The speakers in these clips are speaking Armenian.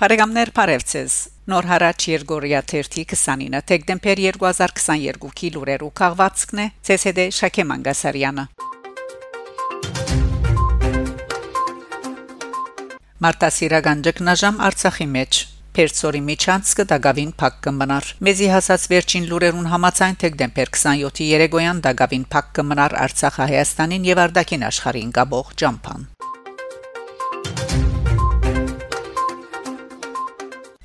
Բարեկամներ Փարեվցես Նոր հարաճ Երգորիա 30-29 Դեկտեմբեր 2022-ի լուրերու քաղվածքն է ՑՍԴ Շաքե Մանգասարյանը Մարտասիրական ճգնաժամ Արցախի մեջ Պերսորի միջանցքը դագավին փակ կմնար։ Մեզի հասած վերջին լուրերուն համաձայն դեկտեմբեր 27-ի երեգոյան դագավին փակ կմնար Արցախը Հայաստանին եւ Արդակին աշխարհին գաբող ճամփան։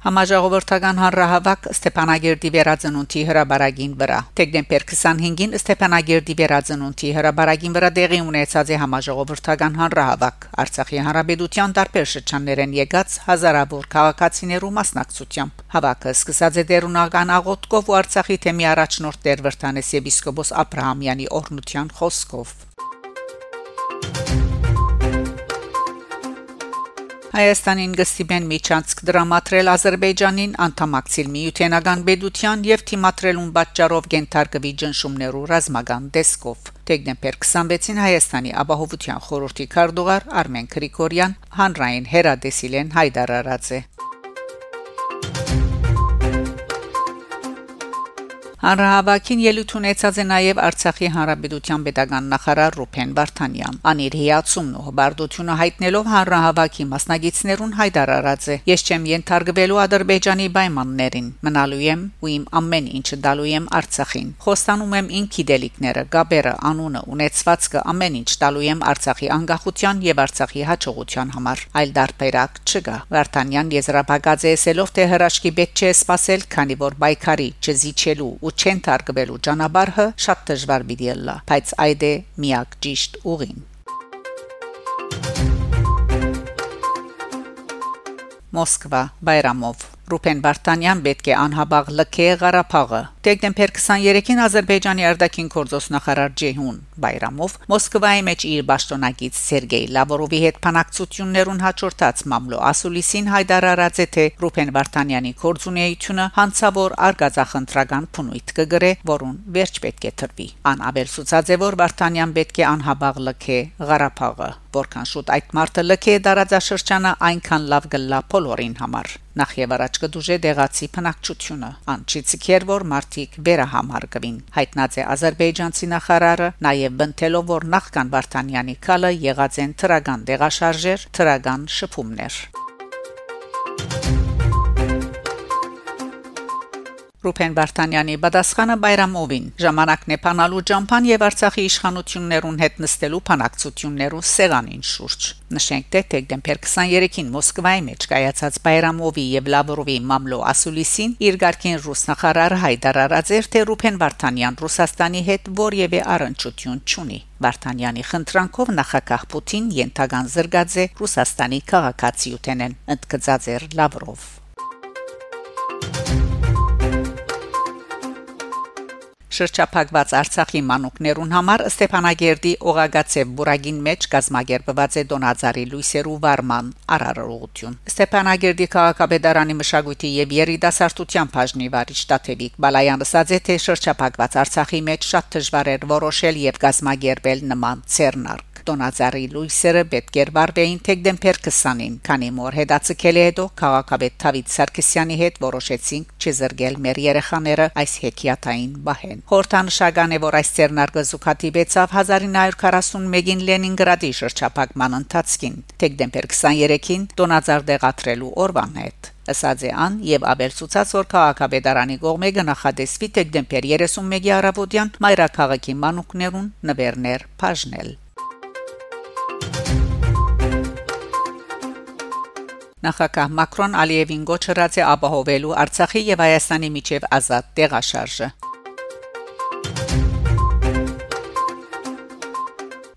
Համաժողովրդական հանրահավաք Ստեփանագերդի վերածնունդի հրաբարագին վրա դեկտեմբեր 25-ին Ստեփանագերդի վերածնունդի հրաբարագին վրա տեղի ունեցած է համաժողովրդական հանրահավաք Արցախի հանրապետության տարբեր շրջաններեն եկած հազարավոր քաղաքացիներու մասնակցությամբ հավաքը սկսած է դերունական աղոթքով ու Արցախի թեմի առաջնորդ Տեր Վրթանես եպիսկոպոս Աբ รา համյանի օրնության խոսքով Հայաստանին գստիբեն միջանցք դրամատրել Ադրբեջանին անդամակցիլ միութենական բեդության եւ թիմատրելուն պատճառով գենթարկվի ճնշումներու ռազմական դեսկով Դեկտեմբեր 26-ին Հայաստանի ապահովության խորհրդի քարտուղար Արմեն Գրիգորյան հանրային հերադեսիլեն հայտարարած է Հանրահավաքին ելույթ ունեցած է նաև Արցախի Հանրապետության Պետական նախարար Ռուփեն Վարդանյան։ Անիր հիացումն ու հբարդությունը հայտնելով հանրահավաքի մասնագետներուն հայտարարած է. Ես չեմ ենթարկվելու Ադրբեջանի պայմաններին, մնալու եմ ու իմ ամեն ինչը դալու եմ Արցախին։ Խոստանում եմ ինքի դելիկները, գաբերը, անունը, ունեցվածքը ամեն ինչ տալու եմ Արցախի անկախության եւ Արցախի հաջողության համար։ Այլ դարբերակ չկա։ Վարդանյան եզրափակած է ասելով, թե հրաշքի պետք չէ սпасել, քանի որ պայքարի չզիջելու ու չեն թարգվելու ճանապարհը շատ դժվար պիտի լա, բայց այդ է միակ ճիշտ ուղին։ Մոսկվա Բայրամով Ռուփեն Վարդանյան պետք է անհաբաղ լքե Ղարաբաղը։ Դեկտեմբեր 23-ին Ադրբեջանի արտաքին գործոստ նախարար Ջեհուն Բայրամով Մոսկվայի մեջ իր պաշտոնակից Սերգեյ Լավրովի հետ փանակցություններուն հաջորդած մամլո ասուլիսին հայտարարած է թե Ռուփեն Վարդանյանի կորձունեությունը հանցավոր արգազախնդրական փնույթ կգրե, որուն վերջ պետք է թրվի։ Ան աբերսուցած է որ Վարդանյան պետք է անհաբաղ լքե Ղարաբաղը, որքան շուտ այդ մարտը լքե դարաձաշրջանը այնքան լավ գլա բոլորին համար նախ եւ առաջ կդուժե դեղացի փնակչությունը անչիցիկեր որ մարտիկ վերահամարգվին հայտնած է ազերբայջանցի նախարարը նաեւ բնթելով որ նախքան Վարդանյանի քալը եղած են թրագան դեղաշարժեր թրագան շփումներ Ռուփեն Վարդանյանի պատասխանը Բայրամովին ժամանակն է փանալու ջամփան եւ Արցախի իշխանություններուն հետ նստելու փանակցություններու սեղանին շուրջ նշենք թե դեկտեմբեր 23-ին Մոսկվայի մեջ կայացած Բայրամովի եւ Լավրովի մամլո ասուլիսին իր ղարքին ռուս նախարար հայտարարած էր թե Ռուփեն Վարդանյան Ռուսաստանի հետ որևէ առընչություն չունի Վարդանյանի խնդրանքով նախագահ Պուտին ենթական զրգած է Ռուսաստանի քաղաքացիութենեն ընդգծած էր Լավրով շրջափակված Արցախի մանուկներուն համար Ստեփանագերդի Օղագացեվ բուրագին մեջ գազմագերբված է Դոնազարի լույսերու վարման արարողություն Ստեփանագերդի քաղաքապետարանի մշակույթի եւ երիտասարդության բաժնի վարիչ Տաթևիկ Բալայանը ասաց թե շրջափակված Արցախի մեջ շատ դժվար էր որոշել եւ գազմագերբել նման ցերնար Տոնազարի լույսերը պետք էր վարվեին դեկտեմբեր 20-ին, քանի որ հետացկել է հետո քաղաքապետ Թավիթ Սարգսյանի հետ որոշեցինք չզրգել մեր երեխաները այս հեքիաթային բահեն։ Խորհրդանշական է, որ այս ցերնարգը զուգատիվեցավ 1941-ին Լենինգրադի շրջափակման ընթացքին, դեկտեմբեր 23-ին Տոնազար դեղատրելու օրվան հետ ասաց է ան եւ աբերցուցած որ քաղաքապետարանի կողմէ գնահատեսվի դեկտեմբեր 31-ի առավոտյան մայրաքաղաքի մանուկներուն նվերներ բաժնել Նախագահ Մակրոն Ալիևին գոչրած է ապահովելու Արցախի եւ Հայաստանի միջև ազատ տեղաշարժը։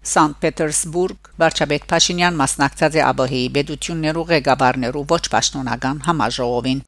Սանտ Պետերսբուրգ Վարչապետ Փաշինյան մասնակցած է ԱԲՀ-ի բեդություններու ղեկավարներու ոչ պաշտոնական համաժողովին։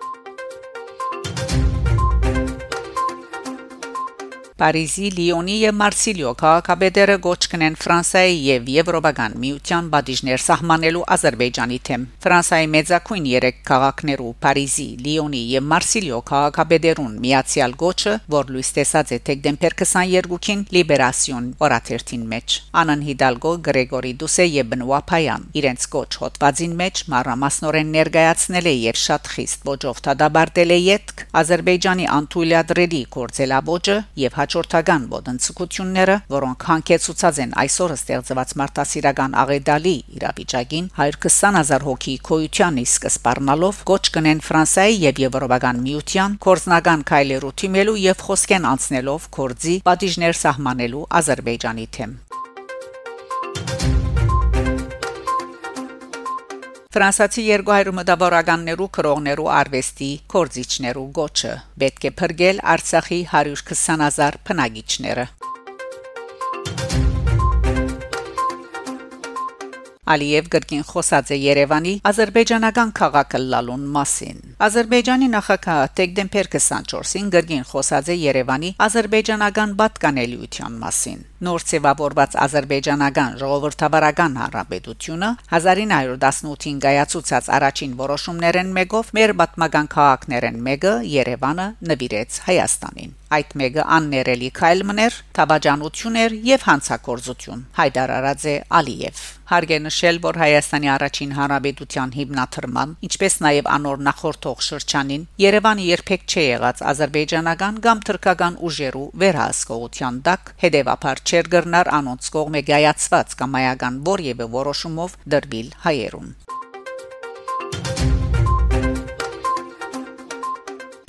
Փարիզի, Լիոնի եւ Մարսիլիո քաղաքապետերը գոչ կնեն Ֆրանսիայի եւ Եվրոպական միության բաժիներ սահմանելու Ադրբեջանի թեմ։ Ֆրանսիայի մեծակույն երեք քաղաքներու Փարիզի, Լիոնի եւ Մարսիլիո քաղաքապետերուն միացյալ գոչը, որ լույս տեսած է դեկտեմբեր 22-ին Լիբերասիոն օրաթերթին մեջ։ Անան Հիդալգո, Գրեգորի Դուսե եւ Բնուա Փայան իրենց գոչ հոդվածին մեջ մանրամասնորեն ներկայացնել է եւ շատ խիստ ոճով դադարել է յետք Ադրբեջանի անթույլատրելի կորձելաբոճը եւ հաջորդական ոտնցկությունները, որոնք հանգեցուցած են այսօր ստեղծված մարտահրավերական աղեդալի իրավիճակին 120000 հոգի կոյությանի սկզբառնալով գոչ կնեն Ֆրանսիայի եւ Եվրոպական միության կորզնական քայլերու թիմելու եւ խոսքեն անցնելով կորձի պատիժներ սահմանելու Ադրբեջանի թեմ Ֆրանսիացի 200 մտավորականներու քրողներու արվեստի կորզիչներու գոչը. Պետք է փրկել Արցախի 120000 բնակիչները Ալիև գրքին խոսած է Երևանի ազերբայջանական քաղաքը լալուն մասին։ Ադրբեջանի նախագահ դեկտեմբեր 24-ին գրքին խոսած է Երևանի ազերբայջանական պատկանելիության մասին։ Նոր ցեվավորված ազերբայջանական ժողովրդավարական հանրապետությունը 1918-ին գայացուցած առաջին որոշումներն մեկով մեր պատմական քաղաքներն մեկը Երևանը նվիրեց Հայաստանին։ Այդ մեկը աններելի քայլ մներ, թաբաջանություն էր եւ հանցակորձություն։ Հայդար Արաձե Ալիև Հարգե նշել, որ Հայաստանի առաջին հանրապետության հիմնադրման, ինչպես նաև անոր նախորդող շրջանին Երևանը երբեք չի եղած ազերբայջանական կամ թուրքական ուժերու վերահսկողության տակ, հետևաբար չեր գրնար անոնց կողմէ գայացված կամայական որևէ որոշումով դրվիլ հայերուն։